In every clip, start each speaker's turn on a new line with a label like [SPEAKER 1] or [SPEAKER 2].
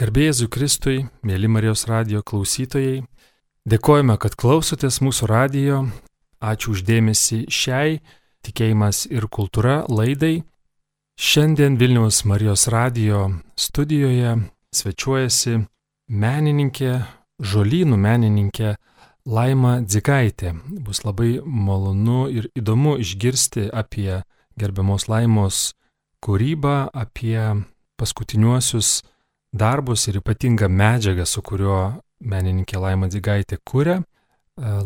[SPEAKER 1] Garbėjai Kristui, mėly Marijos radio klausytojai, dėkojame, kad klausotės mūsų radio. Ačiū uždėmesi šiai tikėjimas ir kultūra laidai. Šiandien Vilniaus Marijos radio studijoje svečiuojasi menininkė, žolynų menininkė Laima Dzikaitė. Bus labai malonu ir įdomu išgirsti apie gerbiamos Laimos kūrybą, apie paskutiniuosius darbus ir ypatingą medžiagą, su kuriuo menininkė Laima Dzigaitė kūrė. E,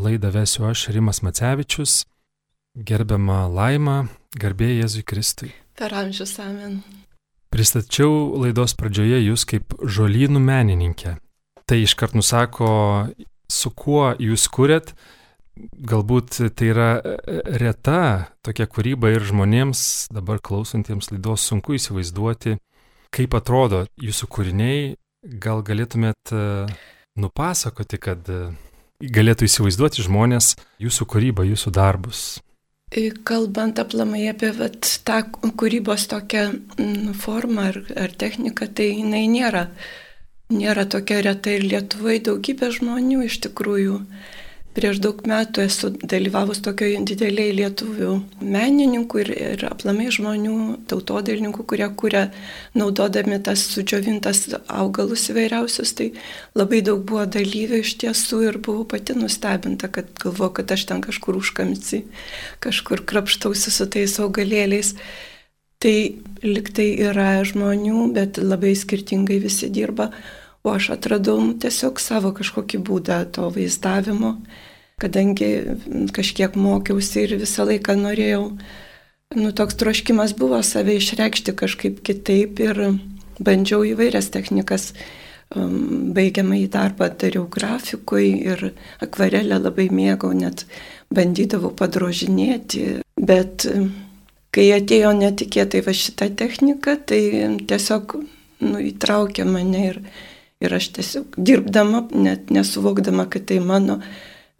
[SPEAKER 1] laidą vesiu aš, Rimas Macevičius. Gerbiama Laima, garbė Jėzui Kristui.
[SPEAKER 2] Per amžius amen.
[SPEAKER 1] Pristačiau laidos pradžioje jūs kaip žolynų menininkė. Tai iškart nusako, su kuo jūs kuriat. Galbūt tai yra reta tokia kūryba ir žmonėms dabar klausantiems laidos sunku įsivaizduoti, kaip atrodo jūsų kūriniai, gal galėtumėt e, nupasakoti, kad e, galėtų įsivaizduoti žmonės jūsų kūrybą, jūsų darbus.
[SPEAKER 2] E, kalbant aplamai apie vat, tą kūrybos tokią formą ar, ar techniką, tai jinai nėra, nėra tokia reta ir Lietuvoje daugybė žmonių iš tikrųjų Prieš daug metų esu dalyvavus tokioje didelėje lietuvių menininkų ir, ir aplamai žmonių, tautodailininkų, kurie kuria naudodami tas sudžiovintas augalus įvairiausius. Tai labai daug buvo dalyvių iš tiesų ir buvau pati nustebinta, kad galvo, kad aš ten kažkur užkamci, kažkur krapštausi su tais augalėliais. Tai liktai yra žmonių, bet labai skirtingai visi dirba. O aš atradau tiesiog savo kažkokį būdą to vaizdavimo, kadangi kažkiek mokiausi ir visą laiką norėjau, nu toks troškimas buvo save išreikšti kažkaip kitaip ir bandžiau įvairias technikas. Um, baigiamą į darbą dariau grafikui ir akvarelę labai mėgau, net bandydavau padrožinėti, bet um, kai atėjo netikėtai va šita technika, tai tiesiog nu, įtraukė mane ir Ir aš tiesiog dirbdama, net nesuvokdama, kad tai mano,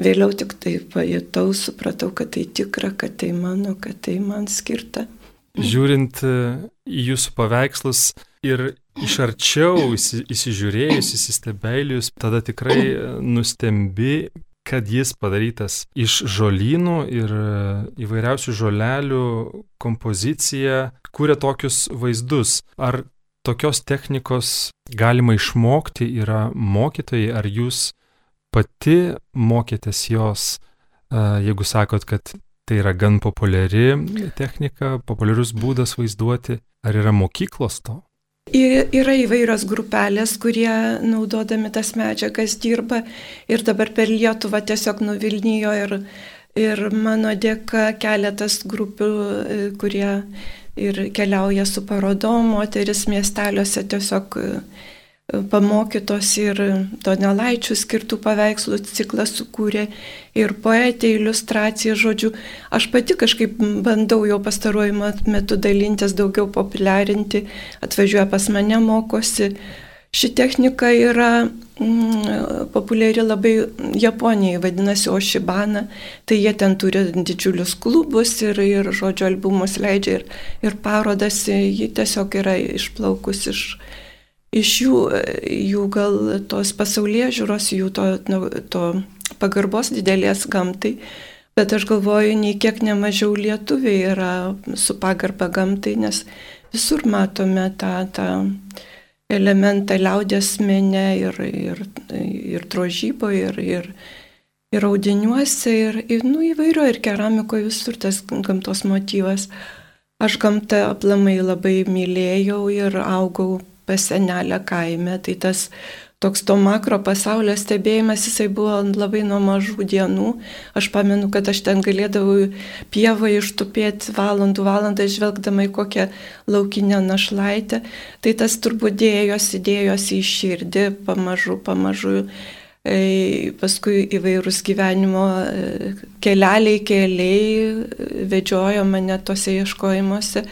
[SPEAKER 2] vėliau tik tai pajutau, supratau, kad tai tikra, kad tai mano, kad tai man skirta.
[SPEAKER 1] Žiūrint e, į jūsų paveikslus ir iš arčiau įsižiūrėjus, įsistebėjus, tada tikrai nustembi, kad jis padarytas iš žolynų ir e, įvairiausių žolelių kompozicija kūrė tokius vaizdus. Ar tokios technikos galima išmokti, yra mokytojai, ar jūs pati mokėtės jos, jeigu sakot, kad tai yra gan populiari technika, populiarus būdas vaizduoti, ar yra mokyklos to?
[SPEAKER 2] Yra įvairios grupelės, kurie naudodami tas medžiagas dirba ir dabar per Lietuvą tiesiog nuvilnijo ir, ir mano dėka keletas grupių, e, kurie ir keliauja su parodom, moteris miesteliuose tiesiog e, pamokytos ir Donelaičių skirtų paveikslų ciklą sukūrė ir poetė, iliustracija, žodžiu. Aš pati kažkaip bandau jau pastaruoju metu dalintis, daugiau populiarinti, atvažiuoja pas mane, mokosi. Ši technika yra populiari labai Japonijai, vadinasi Oshibana, tai jie ten turi didžiulius klubus ir, ir žodžio albumus leidžia ir, ir parodas, ji tiesiog yra išplaukus iš, iš jų, jų gal tos pasaulyje žiūros, jų to, nu, to pagarbos didelės gamtai. Bet aš galvoju, nei kiek nemažiau lietuviai yra su pagarba gamtai, nes visur matome tą, tą elementą liaudės mene ir, ir, ir drožyboje, ir, ir, ir audiniuose, ir, ir nu, įvairio, ir keramikoje visur tas gamtos motyvas. Aš gamtą aplamai labai mylėjau ir augau pas senelę kaime, tai tas toks to makro pasaulio stebėjimas, jisai buvo labai nuo mažų dienų. Aš pamenu, kad aš ten galėdavau pievoje ištupėti valandų valandą, žvelgdama į kokią laukinę našlaitę. Tai tas turbūt dėjosi, dėjosi į širdį, pamažu, pamažu. E, paskui įvairūs gyvenimo e, keleliai, keliai e, vedžiojo mane tose ieškojimuose,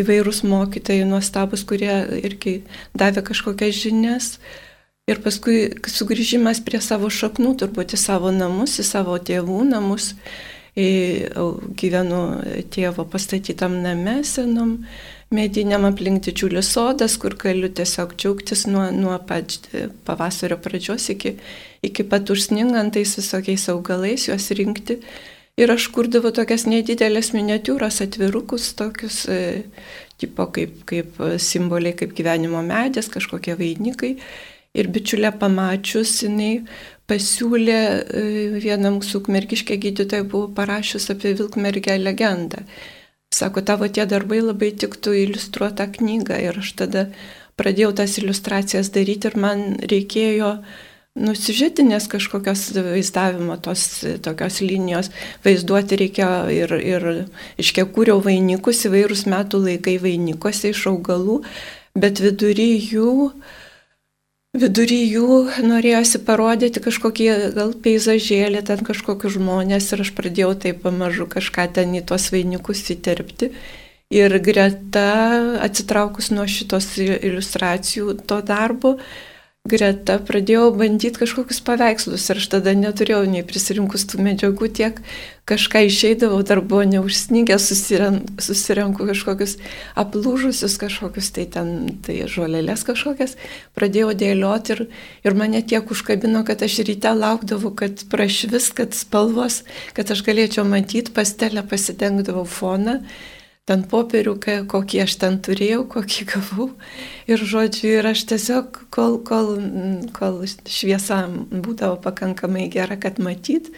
[SPEAKER 2] įvairūs mokytojai nuostabus, kurie irgi davė kažkokias žinias. Ir paskui sugrįžimas prie savo šaknų, turbūt į savo namus, į savo tėvų namus. gyvenu tėvo pastatytam name senom mediniam aplink didžiulis sodas, kur galiu tiesiog džiaugtis nuo, nuo pat pavasario pradžios iki, iki pat užsningantais visokiais augalais, juos rinkti. Ir aš kurdavau tokias nedidelės miniatūras, atvirukus, tokius, e, tipo kaip, kaip simboliai, kaip gyvenimo medės, kažkokie vainikai. Ir bičiulė pamačius, jinai pasiūlė, e, viena mūsų ukmergiškė gydytoja buvo parašius apie Vilkmergę legendą. Sako, tavo tie darbai labai tiktų iliustruotą knygą ir aš tada pradėjau tas iliustracijas daryti ir man reikėjo nusižetinės kažkokios vaizdavimo, tos tokios linijos vaizduoti reikia ir, ir iškiek kūriau vainikus įvairūs metų laikai vainikuose iš augalų, bet vidury jų uh, Vidury jų norėjosi parodyti kažkokį gal peizažėlį, ten kažkokius žmonės ir aš pradėjau taip pamažu kažką ten į tuos vainikus įterpti. Ir greta, atsitraukus nuo šitos iliustracijų to darbo, greta pradėjau bandyti kažkokius paveikslus ir aš tada neturėjau nei prisirinkus tų medžiagų tiek, kažką išeidavau, dar buvo neužsnygę, susirenku, kažkokius aplūžusius kažkokius, tai ten, tai žolelės kažkokias, pradėjau dėlioti ir, ir mane tiek užkabino, kad aš ryte laukdavau, kad prašvis, kad spalvos, kad aš galėčiau matyti, pastelę pasidengdavau foną ten popierių, kokį aš ten turėjau, kokį gavau. Ir žodžiu, ir aš tiesiog, kol, kol, kol šviesa būdavo pakankamai gera, kad matyt,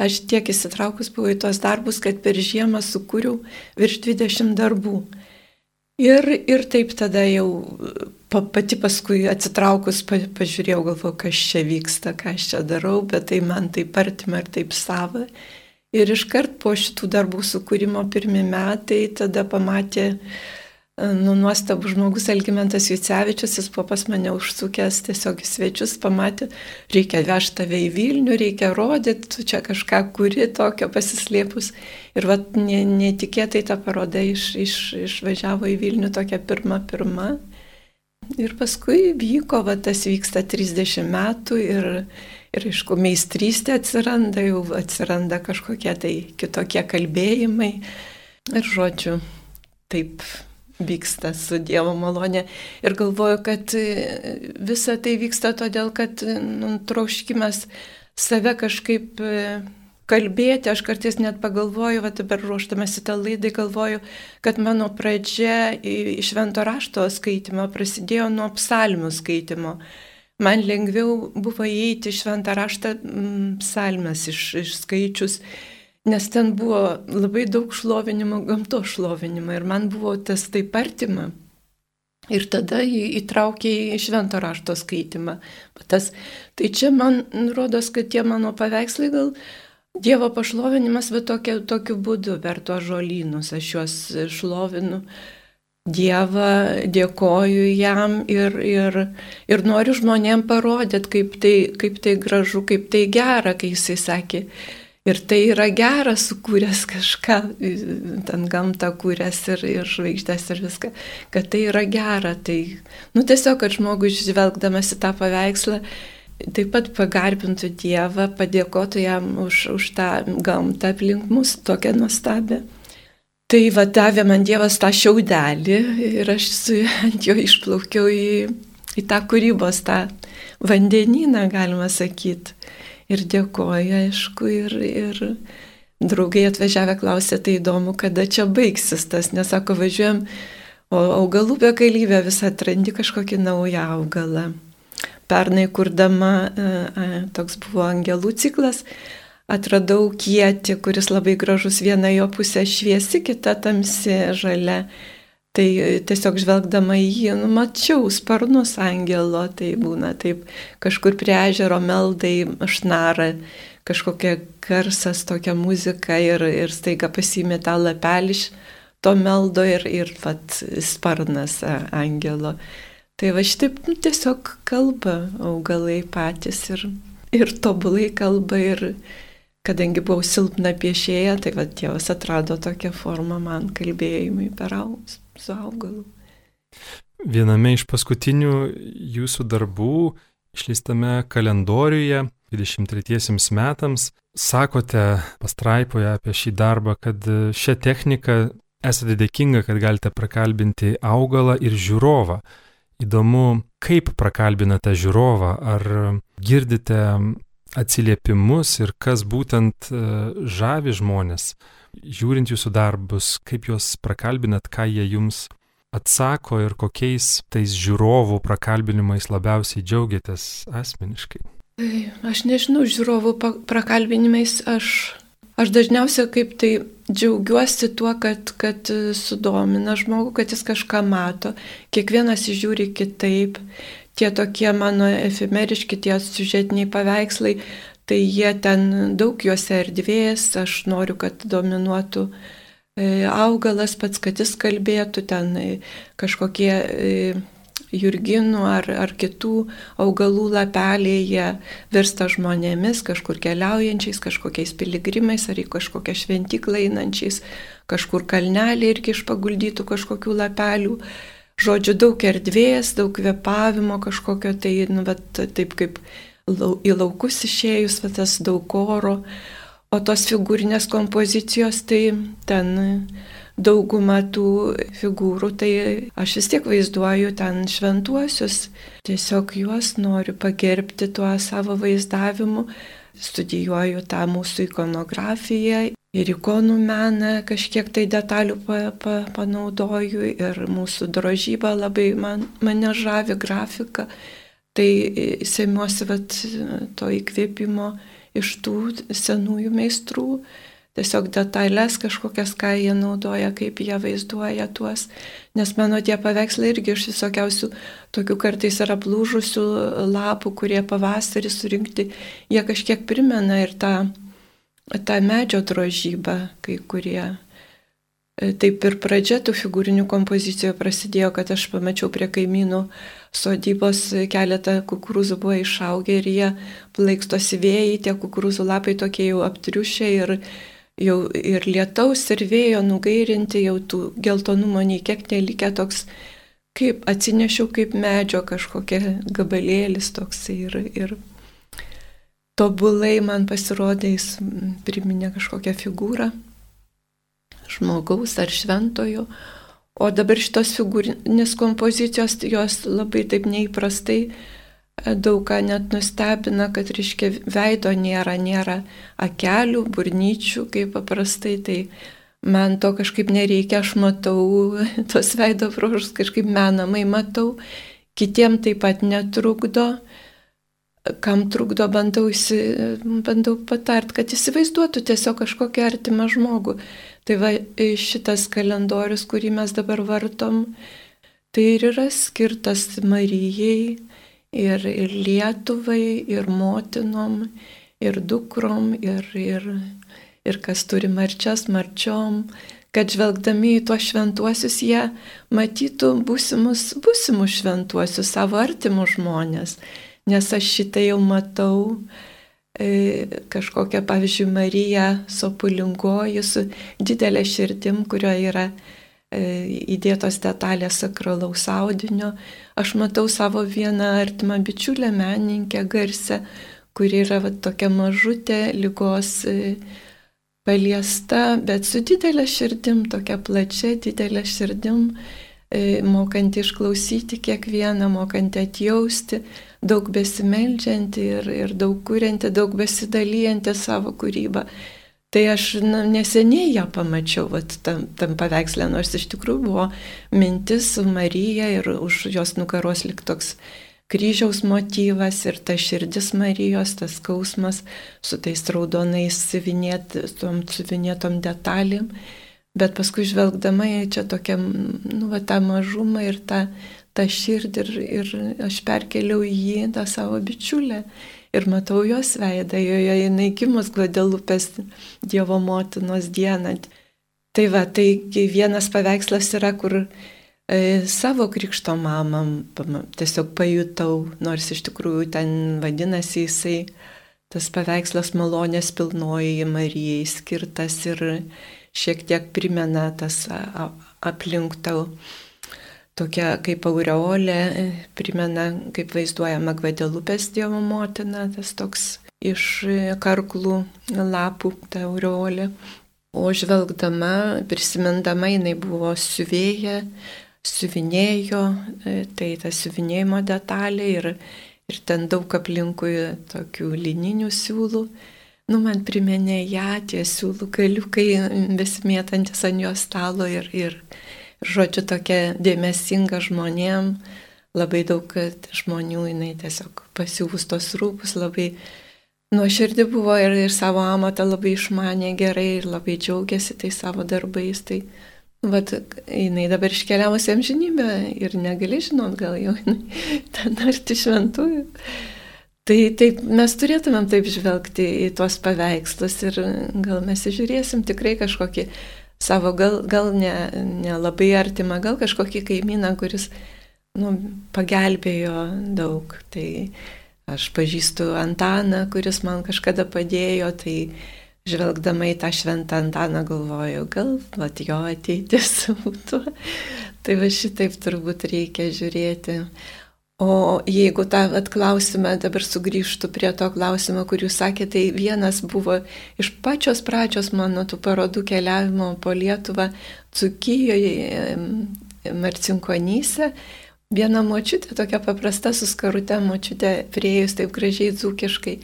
[SPEAKER 2] aš tiek įsitraukus buvau į tuos darbus, kad per žiemą sukūriau virš 20 darbų. Ir, ir taip tada jau pati paskui atsitraukus pa, pažiūrėjau, galvoju, kas čia vyksta, ką aš čia darau, bet tai man taip artima ir taip sava. Ir iškart po šitų darbų sukūrimo pirmie metai tada pamatė e, nu, nuostabų žmogus Elgimentas Jucevičius, jis buvo pas mane užsukęs tiesiog į svečius, pamatė, reikia vežti tave į Vilnių, reikia rodyti, tu čia kažką kuri tokio pasislėpus. Ir vat netikėtai ta paroda iš, iš, išvažiavo į Vilnių tokia pirma pirma. Ir paskui vyko, va tas vyksta 30 metų ir Ir aišku, meistrystė atsiranda, jau atsiranda kažkokie tai kitokie kalbėjimai. Ir žodžiu, taip vyksta su Dievo malonė. Ir galvoju, kad visa tai vyksta todėl, kad nu, troškimas save kažkaip kalbėti, aš kartais net pagalvoju, va dabar ruošdamas į tą laidą, galvoju, kad mano pradžia iš švento rašto skaitimo prasidėjo nuo psalmių skaitimo man lengviau buvo įeiti šventą raštą mm, psalmes iš, išskaičius, nes ten buvo labai daug šlovinimo, gamto šlovinimo ir man buvo tas taip artima. Ir tada įtraukė į švento rašto skaitimą. Tas, tai čia man rodos, kad tie mano paveikslai gal Dievo pašlovinimas, bet tokia, tokiu būdu per tuos žolynus aš juos šlovinu. Uh, Dievą, dėkoju jam ir, ir, ir noriu žmonėm parodyti, kaip tai, kaip tai gražu, kaip tai gera, kai jisai sakė. Ir tai yra gera, sukūręs kažką, ten gamtą kūręs ir, ir žvaigždės ir viską, kad tai yra gera. Tai, nu tiesiog, kad žmogus žvelgdamas į tą paveikslą, taip pat pagarbintų Dievą, padėkotų jam už, už tą gamtą aplink mus, tokią nuostabią. Tai va davė man Dievas tą šiaudelį ir aš su, ant jo išplaukiau į, į tą kūrybos, tą vandenyną, galima sakyti. Ir dėkoju, aišku, ir, ir draugai atvažiavę klausė, tai įdomu, kada čia baigsis tas, nesako, važiuojam, o augalų begalybė vis atrandi kažkokį naują augalą. Pernai kurdama, e, e, toks buvo angelų ciklas, atradau kietį, kuris labai gražus, viena jo pusė šviesi, kita tamsi žalia. Tai tiesiog žvelgdama į jį, nu, mačiau sparnus angelo, tai būna taip, kažkur prie ežero meldai šnara, kažkokia garsas, tokia muzika ir, ir staiga pasimė tą lapelį iš to meldo ir, ir vat, sparnas angelo. Tai va šitaip nu, tiesiog kalba augalai patys ir, ir tobulai kalba ir, kadangi buvau silpna piešėja, tai va Dievas atrado tokią formą man kalbėjimui per augus, su augalu.
[SPEAKER 1] Viename iš paskutinių jūsų darbų išleistame kalendoriuje 23 metams. Sakote pastraipoje apie šį darbą, kad šią techniką esate dėkinga, kad galite prakalbinti augalą ir žiūrovą. Įdomu, kaip prakalbinate žiūrovą, ar girdite atsiliepimus ir kas būtent e, žavi žmonės, žiūrint jūsų darbus, kaip juos prakalbinat, ką jie jums atsako ir kokiais tais žiūrovų prakalbinimais labiausiai džiaugiatės asmeniškai.
[SPEAKER 2] Aš nežinau, žiūrovų prakalbinimais aš, aš dažniausiai kaip tai džiaugiuosi tuo, kad, kad sudomina žmogų, kad jis kažką mato, kiekvienas žiūri kitaip, tie tokie mano efemeriški, tie siužetiniai paveikslai, tai jie ten daug juose erdvės, aš noriu, kad dominuotų e, augalas pats, kad jis kalbėtų, ten e, kažkokie e, jurginų ar, ar kitų augalų lapeliai, jie virsta žmonėmis, kažkur keliaujančiais, kažkokiais piligrimais ar į kažkokią šventyklą einančiais, kažkur kalnelį irgi iš paguldytų kažkokių lapelių žodžiu, daug erdvės, daug kvepavimo kažkokio, tai, nu, bet taip kaip į laukus išėjus, bet tas daug oro, o tos figūrinės kompozicijos, tai ten dauguma tų figūrų, tai aš vis tiek vaizduoju ten šventuosius, tiesiog juos noriu pagerbti tuo savo vaizdavimu, studijuoju tą mūsų ikonografiją ir ikonų meną kažkiek tai detalių pa, pa, panaudoju ir mūsų drožyba labai man, mane žavi grafika. Tai semiuosi vat, to įkvėpimo iš tų senųjų meistrų, tiesiog detalės kažkokias, ką jie naudoja, kaip jie vaizduoja tuos, nes mano tie paveikslai irgi iš visokiausių tokių kartais yra plūžusių lapų, kurie pavasarį surinkti, jie kažkiek primena ir tą tą medžio drožybą, kai kurie. E, taip ir pradžia tų figūrinių kompozicijų prasidėjo, kad aš pamačiau prie kaimynų sodybos keletą kukurūzų buvo išaugę ir jie plaikstosi vėjai, tie kukurūzų lapai tokie jau aptriušę ir, jau ir lietaus ir vėjo nugairinti, jau tų geltonumo nei kiek nelikę toks, kaip atsinešiau kaip medžio kažkokia gabalėlis toks ir, ir tobulai man pasirodė, jis priminė kažkokią figūrą. Žmogaus ar šventojo. O dabar šitos figūrinės kompozicijos, jos labai taip neįprastai e, daug ką net nustebina, kad, reiškia, veido nėra, nėra akelių, burnyčių, kaip paprastai, tai man to kažkaip nereikia, aš matau tos veido prožus, kažkaip menamai matau, kitiem taip pat netrukdo kam trukdo, bandau, įsi, bandau patart, kad įsivaizduotų tiesiog kažkokį artimą žmogų. Tai va šitas kalendorius, kurį mes dabar vartom, tai ir yra skirtas Marijai ir, ir Lietuvai, ir motinom, ir dukrom, ir, ir, ir kas turi marčias, marčiom, kad žvelgdami į tuos šventuosius jie matytų būsimus, būsimus šventuosius, savo artimus žmonės nes aš šitą jau matau e, kažkokią, pavyzdžiui, Mariją sopulingoji su didelė širdim, kurioje yra e, įdėtos detalės sakralaus audinio. Aš matau savo vieną artimą bičiulę menininkę garsę, kuri yra va, tokia mažutė lygos e, paliesta, bet su didelė širdim, tokia plačia, didelė širdim, mokanti išklausyti kiekvieną, mokanti atjausti, daug besimeldžianti ir, ir daug kurianti, daug besidalyjanti savo kūrybą. Tai aš na, neseniai ją pamačiau vat, tam, tam paveikslė, nors iš tikrųjų buvo mintis su Marija ir už jos nugaros lik toks kryžiaus motyvas ir ta širdis Marijos, tas skausmas su tais raudonais siuvinėtom, siuvinėtom detalėm. Bet paskui žvelgdama į čia tokią, nu, va, tą mažumą ir tą tą širdį ir, ir aš perkeliau į jį tą savo bičiulę. Ir matau jos veidą, joje jinai gimus Guadelupės Dievo motinos dieną. Tai va, tai vienas paveikslas yra, kur e, savo krikšto mamam tiesiog pajutau, nors iš tikrųjų ten vadinasi jisai tas paveikslas malonės pilnoji Marijai skirtas ir šiek tiek primena tas aplink tau tokia kaip aureolė, primena, kaip vaizduojama Gvadelupės Dievo motina, tas toks iš karklų lapų ta aureolė. O žvelgdama, prisimindama, jinai buvo siuvėja, siuvinėjo, e, tai ta siuvinėjimo detalė ir, ir ten daug aplinkui tokių lininių siūlų. Nu, man priminė ją tie siūlų galiukai besimėtantis ant jos stalo ir, ir, žodžiu, tokia dėmesinga žmonėm, labai daug žmonių jinai tiesiog pasiūvus tos rūpus, labai nuoširdį buvo ir, ir savo amatą labai išmanė gerai ir labai džiaugiasi tai savo darbais. Tai, vat, jinai dabar iškeliavusi amžinybę ir negali žinot, gal jau jinai ten arti šventųjų. Tai taip mes turėtumėm taip žvelgti į tuos paveikslus ir gal mes žiūrėsim tikrai kažkokį savo, gal, gal ne, ne labai artimą, gal kažkokį kaimyną, kuris nu, pagelbėjo daug. Tai aš pažįstu Antaną, kuris man kažkada padėjo, tai žvelgdama į tą šventą Antaną galvoju, gal vat, jo ateitis būtų. Tai va šitaip turbūt reikia žiūrėti. O jeigu tą atklausimą, dabar sugrįžtų prie to klausimo, kur jūs sakėte, tai vienas buvo iš pačios pradžios mano tų parodų keliavimo po Lietuvą, Cukijoje, Marcinkonyse. Viena močiutė, tokia paprasta suskarutė močiutė, prieėjus taip gražiai dzūkiškai,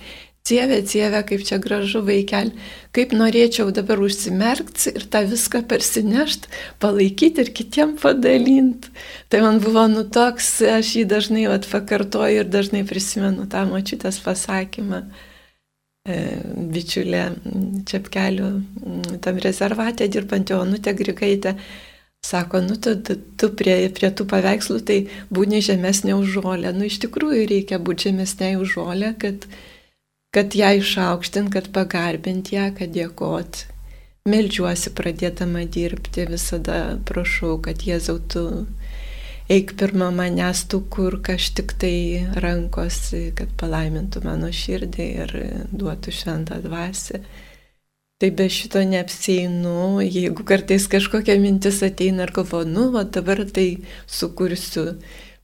[SPEAKER 2] Cievė, cievė, kaip čia gražu vaikel, kaip norėčiau dabar užsimerkti ir tą viską persinešti, palaikyti ir kitiem padalinti. Tai man buvo nu toks, aš jį dažnai atpakartoju ir dažnai prisimenu tą močiutės pasakymą. E, bičiulė Čepkelių tam rezervate dirbantį Onutę Grigaitę sako, nu tu, tu prie, prie tų paveikslų tai būni žemesnė už žolę. Nu iš tikrųjų reikia būti žemesnė už žolę, kad kad ją išaukštint, kad pagarbint ją, kad dėkot. Meldžiuosi pradėdama dirbti, visada prašau, kad Jėzau tu eik pirmą manęs tu, kur aš tik tai rankosi, kad palaimintų mano širdį ir duotų šventą dvasę. Tai be šito neapsėinu, jeigu kartais kažkokia mintis ateina ir galvoju, nu, va dabar tai sukursiu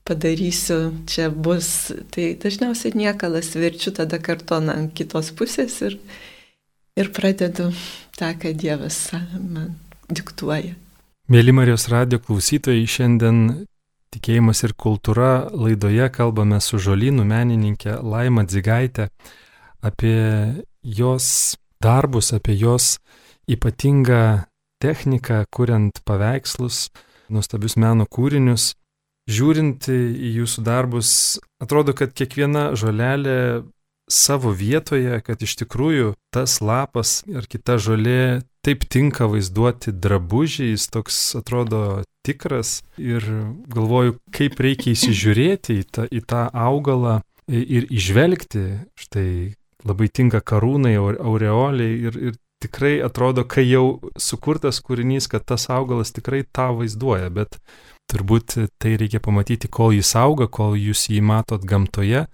[SPEAKER 2] padarysiu, čia bus. Tai dažniausiai niekalas verčiu tada kartoną ant kitos pusės ir, ir pradedu tą, ką Dievas man diktuoja.
[SPEAKER 1] Mėly Marijos radio klausytojai, šiandien tikėjimas ir kultūra laidoje kalbame su žolynų menininkė Laima Dzigaitė apie jos darbus, apie jos ypatingą techniką, kuriant paveikslus, nuostabius meno kūrinius žiūrint į jūsų darbus, atrodo, kad kiekviena žolelė savo vietoje, kad iš tikrųjų tas lapas ar kita žolė taip tinka vaizduoti drabužį, jis toks atrodo tikras ir galvoju, kaip reikia įsižiūrėti į tą, į tą augalą ir išvelgti. Štai labai tinka karūnai, aureoliai ir, ir tikrai atrodo, kai jau sukurtas kūrinys, kad tas augalas tikrai tą vaizduoja, bet Turbūt tai reikia pamatyti, kol jis auga, kol jūs jį matot gamtoje.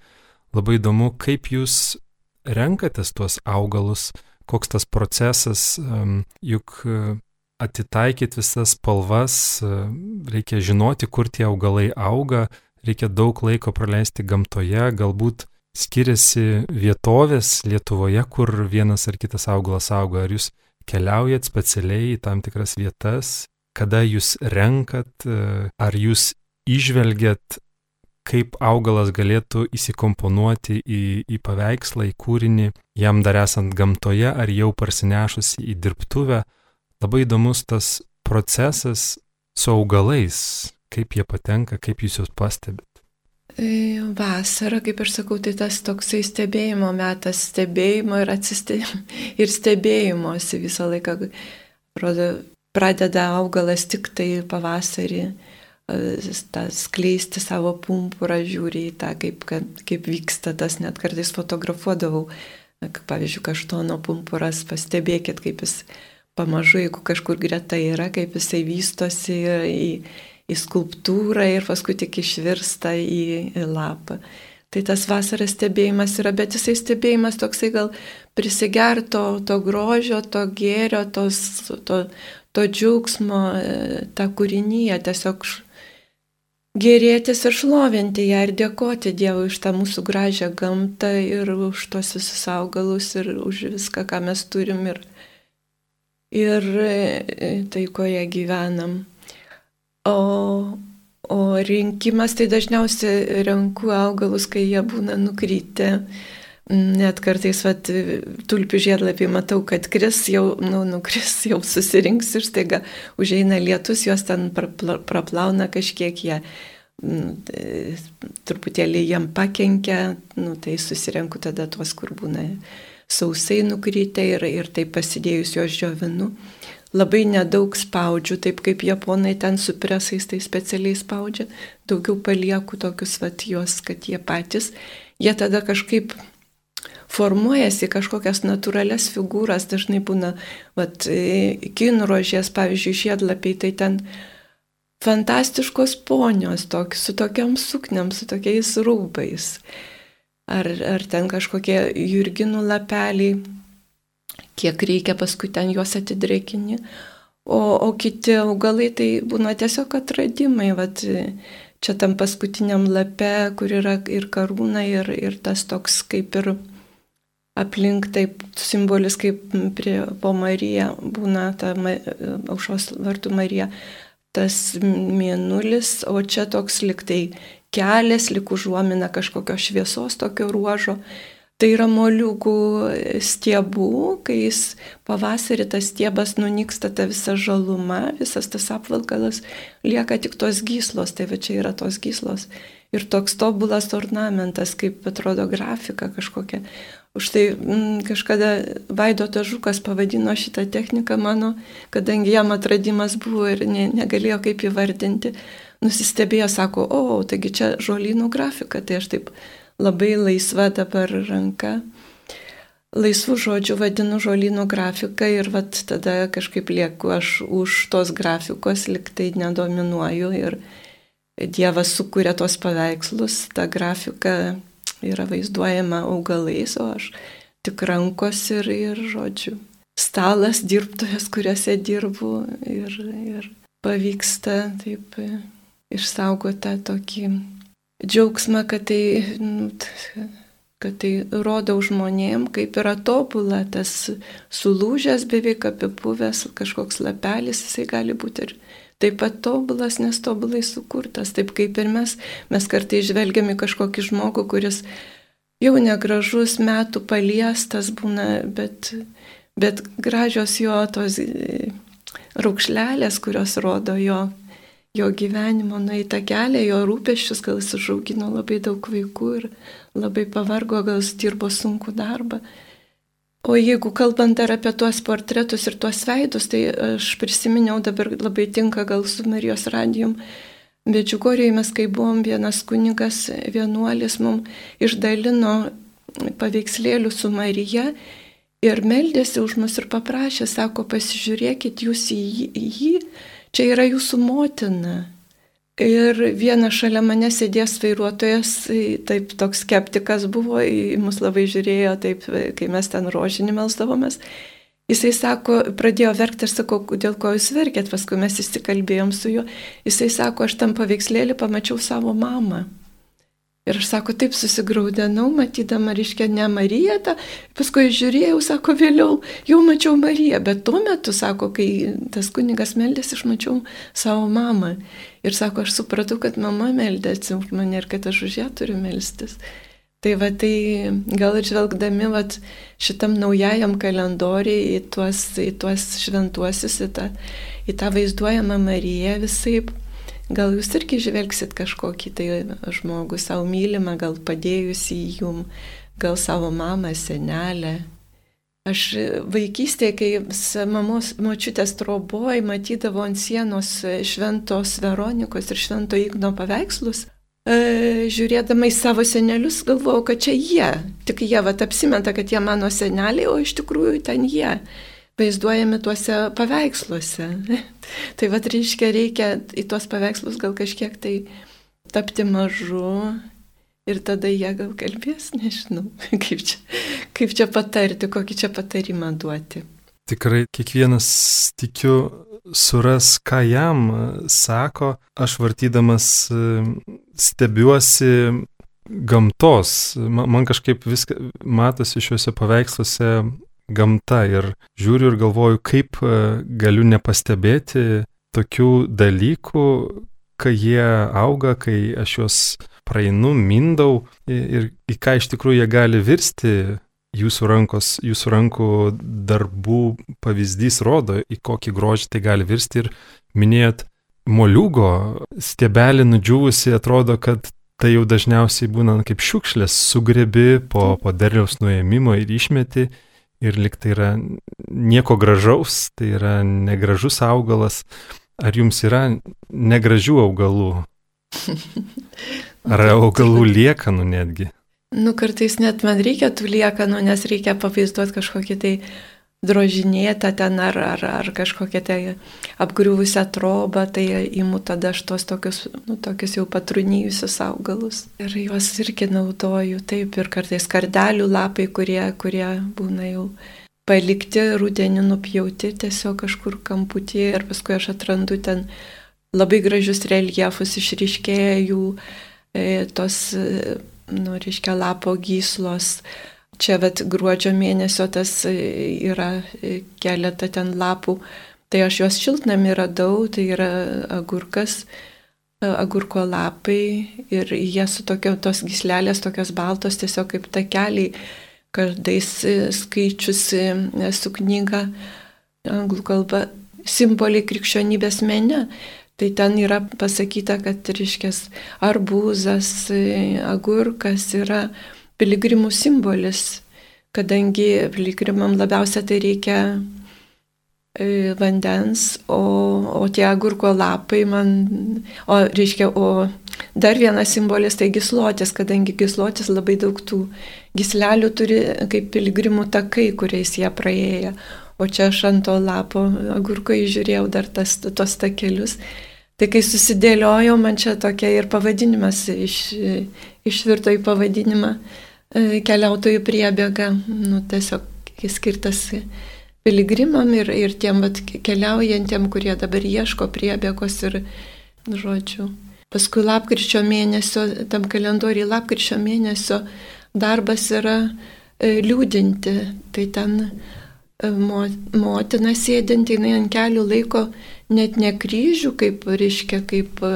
[SPEAKER 1] Labai įdomu, kaip jūs renkatės tuos augalus, koks tas procesas, juk e, atitaikyti visas spalvas, e, reikia žinoti, kur tie augalai auga, reikia daug laiko praleisti gamtoje, galbūt skiriasi vietovės Lietuvoje, kur vienas ar kitas augalas auga, ar jūs keliaujat specialiai į tam tikras vietas kada jūs renkat, e, ar jūs išvelgiat, kaip augalas galėtų įsikomponuoti į, į paveikslą, į kūrinį, jam dar esant gamtoje ar jau parsinešus į dirbtuvę. Labai įdomus tas procesas su augalais, kaip jie patenka, kaip jūs juos pastebite.
[SPEAKER 2] Vasara, kaip ir sakau, tai tas toksai stebėjimo metas, stebėjimo ir atsistebėjimo ir stebėjimosi visą laiką. Rodo, pradeda augalas tik tai pavasarį skleisti savo pumpurą, žiūri į tą, kaip, kaip vyksta tas, net kartais fotografuodavau, pavyzdžiui, kaštono pumpuras, pastebėkit, kaip jis pamažu, jeigu kažkur greta yra, kaip jisai vystosi į, į skulptūrą ir paskui tik išvirsta į, į lapą. Tai tas vasaras stebėjimas yra, bet jisai stebėjimas toksai gal prisigerto to grožio, to gėrio, tos, to, to džiaugsmo, tą kūrinyje tiesiog gerėtis ir šlovinti ją ir dėkoti Dievui už tą mūsų gražią gamtą ir už tos visus augalus ir už viską, ką mes turim ir, ir e, taikoje gyvenam. O, o rinkimas tai dažniausiai renku augalus, kai jie būna nukrytę Net kartais, vat, tulpių žiedlapį matau, kad kris jau, nu, nukris, jau susirinks ir staiga užeina lietus, juos ten praplauna kažkiek jie. Nu, tai, truputėlį jam pakenkia, nu, tai susirenku tada tuos, kur būna sausai nukrytę ir, ir taip pasidėjus juos džiovinu. Labai nedaug spaudžiu, taip kaip japonai ten su presais tai specialiai spaudžia, daugiau palieku tokius vat juos, kad jie patys, jie tada kažkaip formuojasi kažkokias natūrales figūras, dažnai būna, vat, kinrožės, pavyzdžiui, žiedlapiai, tai ten fantastiškos ponios, tok, su tokiam sukniam, su tokiais rūbais. Ar, ar ten kažkokie jurginų lapeliai, kiek reikia paskui ten juos atidrėkini. O, o kiti augalai tai būna tiesiog atradimai. Vat, čia tam paskutiniam lape, kur yra ir karūna, ir, ir tas toks kaip ir aplink taip simbolis kaip prie po Marija būna ta aušos vartų Marija, tas mėnulis, o čia toks liktai kelias, lik užuomina kažkokio šviesos tokio ruožo. Tai yra moliūgų stiebų, kai jis pavasarį tas stiebas nunyksta ta visa žaluma, visas tas apvalkalas, lieka tik tos gyslos, tai va čia yra tos gyslos. Ir toks tobulas ornamentas, kaip atrodo grafika kažkokia. Už tai m, mm, kažkada Vaidotas Žukas pavadino šitą techniką mano, kadangi jam atradimas buvo ir ne, negalėjo kaip įvardinti. Nusistebėjo, sako, o, taigi čia žolynų grafika, tai aš taip labai laisva dabar ranka. Laisvų žodžių vadinu žolynų grafiką ir vat tada kažkaip lieku aš už tos grafikos, liktai nedominuoju ir Dievas sukūrė tos paveikslus, tą grafiką yra vaizduojama augalais, o aš tik rankos ir, ir žodžiu. Stalas, dirbtuvės, kuriuose dirbu ir, ir pavyksta taip išsaugoti tą tokį džiaugsmą, kad tai, nu, kad tai rodo žmonėm, kaip yra tobula tas sulūžęs, beveik apipuvęs kažkoks lapelis, jisai gali būti ir taip pat tobulas, nes tobulai sukurtas, taip kaip ir mes, mes kartai žvelgiame kažkokį žmogų, kuris jau negražus, metų paliestas būna, bet, bet gražios jo tos e, raukšlelės, kurios rodo jo, jo gyvenimo nueitą kelią, jo rūpeščius, gal jis užaugino labai daug vaikų ir labai pavargo, gal jis dirbo sunku darbą. O jeigu kalbant dar apie tuos portretus ir tuos veidus, tai aš prisiminiau dabar labai tinka gal su Marijos radijum. Bet Džiugorijoje mes, kai buvom, vienas kunigas, vienuolis mums išdalino paveikslėlių su Marija ir meldėsi už mus ir paprašė, sako, pasižiūrėkit jūs į jį, čia yra jūsų motina. Ir vienas šalia mane sėdės vairuotojas, taip toks skeptikas buvo, į mus labai žiūrėjo, taip, kai mes ten rožinį melsdavomės. Jisai sako, pradėjo verkti ir sako, dėl ko jūs verkėt, paskui mes įsikalbėjom su juo. Jisai sako, aš tam paveikslėlį pamačiau savo mamą. Ir aš sako, taip susigraudenau, matydama, reiškia, ne Mariją, tą, paskui žiūrėjau, sako, vėliau jau mačiau Mariją, bet tuo metu, sako, kai tas kunigas meldėsi, aš mačiau savo mamą. Ir sako, aš supratau, kad mama meldėsi už mane ir kad aš už ją turiu melstis. Tai va, tai gal ir žvelgdami va, šitam naujajam kalendoriui į tuos, į tuos šventuosius, į tą, į tą vaizduojamą Mariją visai Gal jūs irgi žvelgsit kažkokį tai žmogų savo mylimą, gal padėjusi jum, gal savo mamą, senelę. Aš vaikystėje, kai mamos močiutės troboj matydavo ant sienos šventos Veronikos ir švento Igno paveikslus, e, žiūrėdama į savo senelius, galvojau, kad čia jie. Tik jie vat apsimeta, kad jie mano seneliai, o iš tikrųjų ten jie vaizduojami tuose paveiksluose. tai vad reiškia, reikia į tuos paveikslus gal kažkiek tai tapti mažu ir tada jie gal kalbės, nežinau, kaip čia, kaip čia patarti, kokį čia patarimą duoti.
[SPEAKER 1] Tikrai kiekvienas, tikiu, suras, ką jam sako, aš vartydamas stebiuosi gamtos. Man kažkaip viską matosi šiuose paveiksluose gamta ir žiūriu ir galvoju, kaip galiu nepastebėti tokių dalykų, kai jie auga, kai aš juos praeinu, mindau ir į ką iš tikrųjų jie gali virsti. Jūsų, rankos, jūsų rankų darbų pavyzdys rodo, į kokį grožį tai gali virsti. Ir minėjot, moliūgo stiebelį nudžiūvusi atrodo, kad tai jau dažniausiai būna kaip šiukšlės, sugrebi po, po derliaus nuėmimo ir išmeti ir liktai yra nieko gražaus, tai yra negražus augalas. Ar jums yra negražių augalų? Ar augalų liekanų netgi?
[SPEAKER 2] Nu, kartais net man reikia tų liekanų, nes reikia pavaizduoti kažkokį tai drožinėtą ten ar, ar, ar kažkokią tai apgriuvusią trobą, tai įimu tada aš tos tokius, nu, tokius jau patrūnyjusius augalus. Ir juos irgi naudoju taip ir kartais kardelių lapai, kurie, kurie būna jau palikti rudenį nupjauti tiesiog kažkur kamputyje ir paskui aš atrandu ten labai gražius reljefus, išryškėja jų e, tos, e, nu, reiškia, lapo gyslos. Čia, bet gruodžio mėnesio tas e, yra e, keletą ten lapų. Tai aš juos šiltnami radau, tai yra agurkas, e, agurko lapai ir jie su tokio, tos gislelės, tokios baltos, tiesiog kaip takeliai kardais skaičiusi su knyga anglų kalba simboliai krikščionybės mene. Tai ten yra pasakyta, kad, reiškės, arbūzas, agurkas yra piligrimų simbolis, kadangi piligrimam labiausia tai reikia e, vandens, o, o tie agurko lapai man, o reiškia, o dar vienas simbolis tai gislotės, kadangi gislotės labai daug tų gislelių turi kaip piligrimų takai, kuriais jie praėję. O čia aš ant to lapo agurko įžiūrėjau dar tas, tos takelius Tai kai susidėliojau, man čia tokia ir pavadinimas iš, išvirto į pavadinimą e, keliautojų priebėga, nu, tiesiog skirtas piligrimam ir, ir tiem vat, keliaujantiem, kurie dabar ieško priebėgos ir, žodžiu. Paskui lapkričio mėnesio, tam kalendoriui lapkričio mėnesio darbas yra e, liūdinti. Tai ten e, motina sėdinti, jinai ant kelių laiko net ne kryžių, kaip reiškia, kaip e,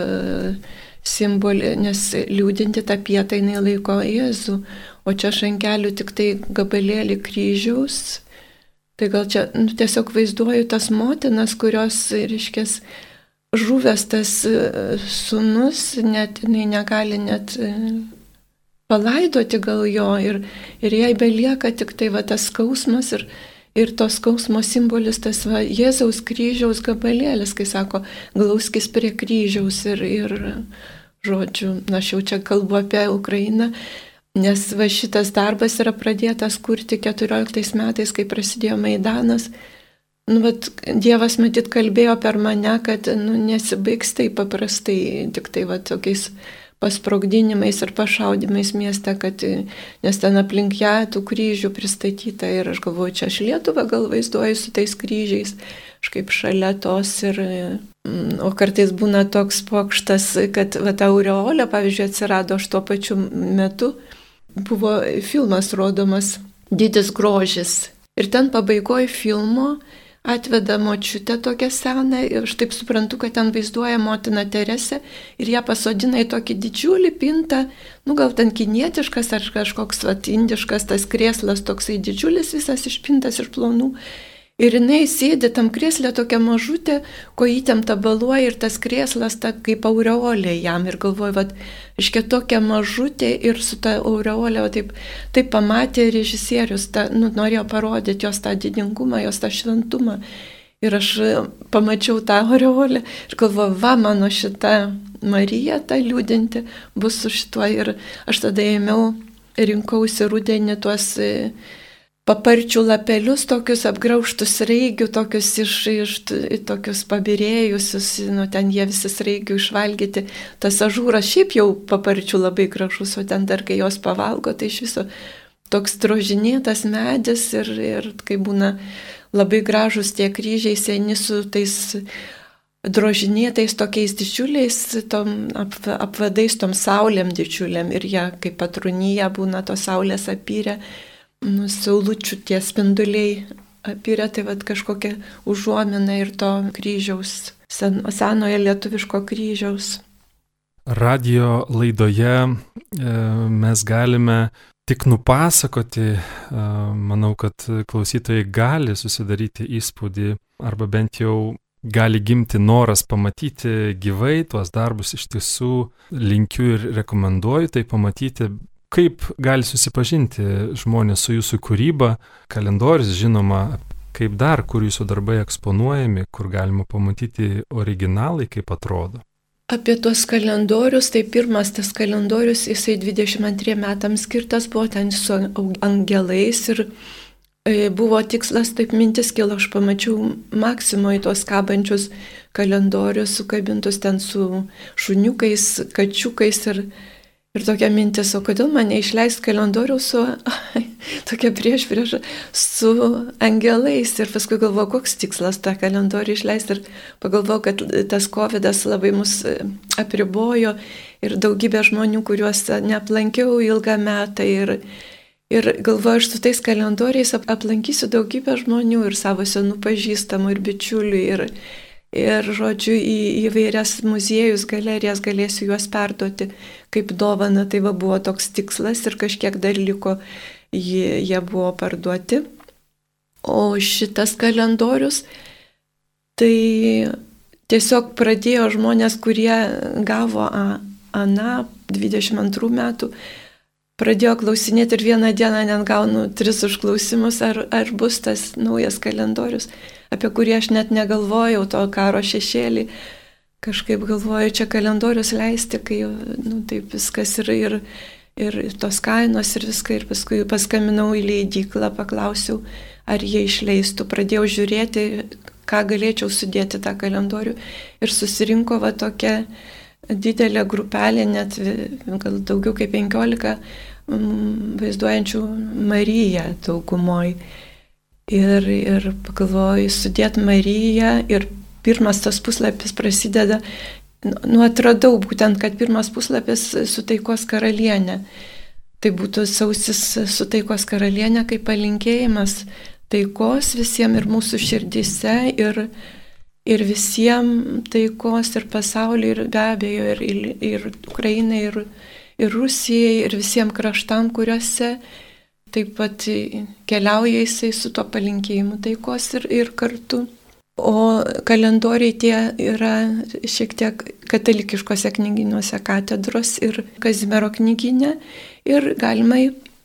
[SPEAKER 2] simbolį, nes liūdinti tą pietą jinai laiko Jėzų, o čia šankelių tik tai gabalėlį kryžiaus. Tai gal čia nu, tiesiog vaizduoju tas motinas, kurios, reiškia, žuvęs tas e, sunus, net jinai negali net e, palaidoti gal jo ir, ir jai belieka tik tai va tas skausmas ir, Ir tos skausmo simbolis tas va, Jėzaus kryžiaus gabalėlis, kai sako, glauskis prie kryžiaus ir, ir žodžiu, na, aš jau čia kalbu apie Ukrainą, nes va šitas darbas yra pradėtas kurti 14 metais, kai prasidėjo Maidanas. Nu, bet Dievas matyt kalbėjo per mane, kad nu, nesibaigs tai paprastai, tik tai va tokiais pasprogdinimais ir pašaudimais mieste, kad, nes ten aplink ją tų kryžių pristatyta ir aš galvoju, čia aš Lietuvą gal vaizduoju su tais kryžiais, aš kaip šalia tos ir, mm, o kartais būna toks pokštas, kad va, ta aureolė, pavyzdžiui, atsirado aš tuo pačiu metu, buvo filmas rodomas Didis grožis. Ir ten pabaigoje filmo atveda močiutę tokią seną ir aš taip suprantu, kad ten vaizduoja motina Teresė ir ją pasodina į tokį didžiulį pintą, nu gal ten kinietiškas ar kažkoks vat, indiškas tas krėslas toksai didžiulis visas išpintas iš plonų. Ir jinai sėdi tam krėslė tokia mažutė, kojytėm tabaluoja ir tas krėslas ta, kaip aureolė jam. Ir galvoju, vad, iškia tokia mažutė ir su ta aureolė, taip, taip pamatė režisierius, ta, nu, norėjo parodyti jos tą didingumą, jos tą šventumą. Ir aš pamačiau tą aureolę ir galvoju, va, mano šita Marija, ta liūdinti, bus su šituo. Ir aš tada ėmiau, rinkausi rudenį tuos paparčių lapelius, tokius apgrauštus reigių, tokius iš, iš tokius pabirėjusius, nu ten jie visi reigių išvalgyti. Tas ažūras šiaip jau paparčių labai gražus, o ten dar kai jos pavalgo, tai iš viso toks drožinėtas medis ir, ir kai būna labai gražus tie kryžiai seni su tais drožinėtais tokiais didžiuliais tom ap, apvadais tom saulėm didžiuliam ir jie kaip patrūnyje būna tos saulės apyrę, nu, saulučių tie spinduliai apyrę, tai vad kažkokia užuomina ir to kryžiaus, sen, senojo lietuviško kryžiaus.
[SPEAKER 1] Radio laidoje e, mes galime tik nupasakoti, e, manau, kad klausytojai gali susidaryti įspūdį arba bent jau gali gimti noras pamatyti gyvai tuos darbus iš tiesų linkiu ir rekomenduoju tai pamatyti. Kaip gali susipažinti žmonės su jūsų kūryba, kalendorius žinoma, kaip dar, kur jūsų darbai eksponuojami, kur galima pamatyti originalai, kaip atrodo.
[SPEAKER 2] Apie tuos kalendorius, tai pirmas tas kalendorius, jisai 22 metams skirtas buvo ten su angelais ir E, buvo tikslas, taip mintis kilo, aš pamačiau Maksimoje tos kabančius kalendorius sukabintus ten su šuniukais, kačiukais ir, ir tokia mintis, o kodėl man neišleist kalendorių su, tokia prieš prieš, su angelais. Ir paskui galvoju, koks tikslas tą kalendorių išleisti. Ir pagalvoju, kad tas COVID labai mus e, apribojo ir daugybė žmonių, kuriuos neaplankiau ilgą metą. Ir, Ir galvoju, aš su tais kalendoriais aplankysiu daugybę žmonių ir savo senų pažįstamų ir bičiulių. Ir, ir žodžiu, į įvairias muziejus, galerijas galėsiu juos perduoti kaip dovana. Tai va buvo toks tikslas ir kažkiek dar liko, jie, jie buvo parduoti. O šitas kalendorius, tai tiesiog pradėjo žmonės, kurie gavo ANA 22 metų pradėjo klausinėti ir vieną dieną net gaunu tris užklausimus, ar, ar bus tas naujas kalendorius, apie kurį aš net negalvojau, to karo šešėlį. Kažkaip galvoju, čia kalendorius leisti, kai nu, taip viskas ir, ir, ir tos kainos ir viską. Ir paskui paskambinau į leidyklą, paklausiau, ar jie išleistų. Pradėjau žiūrėti, ką galėčiau sudėti tą kalendorių. Ir susirinko va tokia didelė grupelė, net gal daugiau kaip 15 mm, vaizduojančių Mariją daugumoj. Ir, ir pagalvoju, sudėt Mariją ir pirmas tas puslapis prasideda, nu atradau būtent, kad pirmas puslapis su taikos karalienė. Tai būtų sausis su taikos karalienė kaip palinkėjimas taikos visiems ir mūsų širdise ir, ir visiems taikos ir pasaulyje ir be abejo ir, ir, ir Ukrainai ir, ir Rusijai, ir visiems kraštam, kuriuose taip pat keliauja jisai su to palinkėjimu taikos ir, ir kartu. O kalendoriai tie yra šiek tiek katalikiškose knyginiuose katedros ir Kazimiero knyginė. Ir galima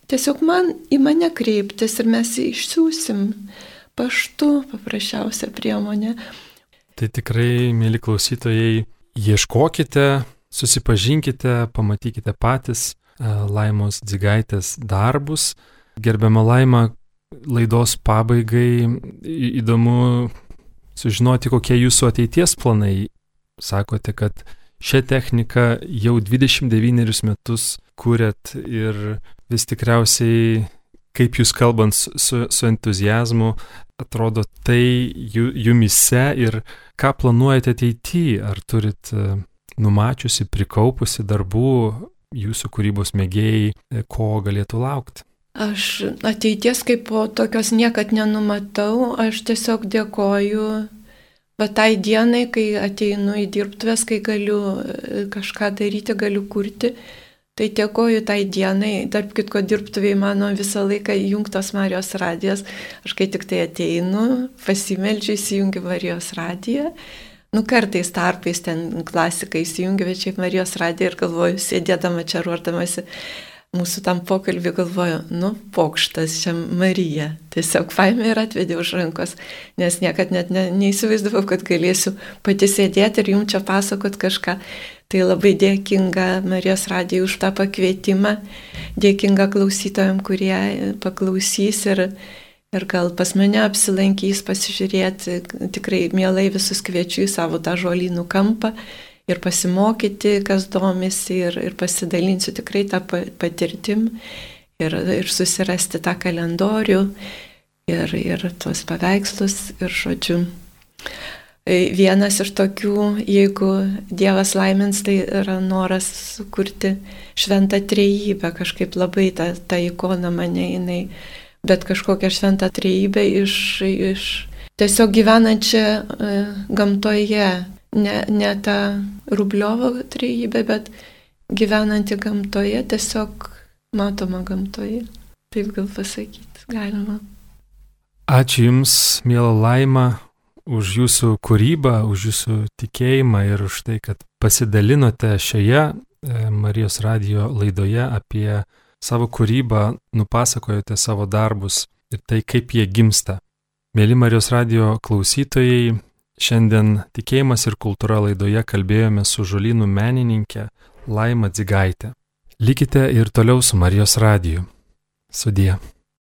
[SPEAKER 2] tiesiog man į mane kreiptis ir mes išsiųsim paštu paprasčiausią priemonę.
[SPEAKER 1] Tai tikrai, mėly klausytojai, ieškokite susipažinkite, pamatykite patys e, Laimos Dzigaitės darbus. Gerbiama Laima, laidos pabaigai įdomu sužinoti, kokie jūsų ateities planai. Sakote, kad šią techniką jau 29 metus kūrėt ir vis tikriausiai, kaip jūs kalbant su, su entuzijazmu, atrodo tai jumise ir ką planuojate ateityje, ar turit numačiusi, prikaupusi darbų jūsų kūrybos mėgėjai, e, ko galėtų laukti?
[SPEAKER 2] Aš ateities kaip po tokios niekad nenumatau, aš tiesiog dėkoju, bet tai dienai, kai ateinu į dirbtuvės, kai galiu e, kažką daryti, galiu kurti, tai dėkoju tai dienai, tarp kitko dirbtuviai mano visą laiką įjungtos Marijos radijas, aš kai tik tai ateinu, pasimeldžiu įsijungiu Marijos radiją. Nu, kartais tarpais ten klasikai įsijungia, bet šiaip Marijos radiją ir galvoju, sėdėdama čia ruoždamasi mūsų tam pokalbį, galvoju, nu, pokštas čia Marija. Tiesiog paėmė ir atvedė už rankos, nes niekad net ne, neįsivaizdavau, kad galėsiu pati sėdėti ir jums čia pasakot kažką. Tai labai dėkinga Marijos radijai už tą pakvietimą, dėkinga klausytojams, kurie paklausys ir Ir gal pas mane apsilankys pasižiūrėti, tikrai mielai visus kviečiu į savo tą žolynų kampą ir pasimokyti, kas domisi ir, ir pasidalinsiu tikrai tą patirtim ir, ir susirasti tą kalendorių. ir, ir tuos paveikslus ir žodžiu. E, vienas iš tokių, jeigu Dievas laimins, tai yra noras sukurti šventą trejybę, kažkaip labai ta, ta ikona mane jinai, bet kažkokią šventą trejybę iš, iš tiesiog gyvenančią e, gamtoje, ne, ne tą Rubliovo trejybę, bet gyvenanti gamtoje, tiesiog matoma gamtoje. Taip gal pasakyti galima.
[SPEAKER 1] Ačiū Jums, mėla Laima, už Jūsų kūrybą, už Jūsų tikėjimą ir už tai, kad pasidalinote šioje e, Marijos radio laidoje apie savo kūrybą, nupasakojote savo darbus ir tai, kaip jie gimsta. Mėly Marijos radio klausytojai, šiandien tikėjimas ir kultūra laidoje kalbėjome su žolynų menininkė Laima Dzigaitė. Likite ir toliau su Marijos radiju. Sudie.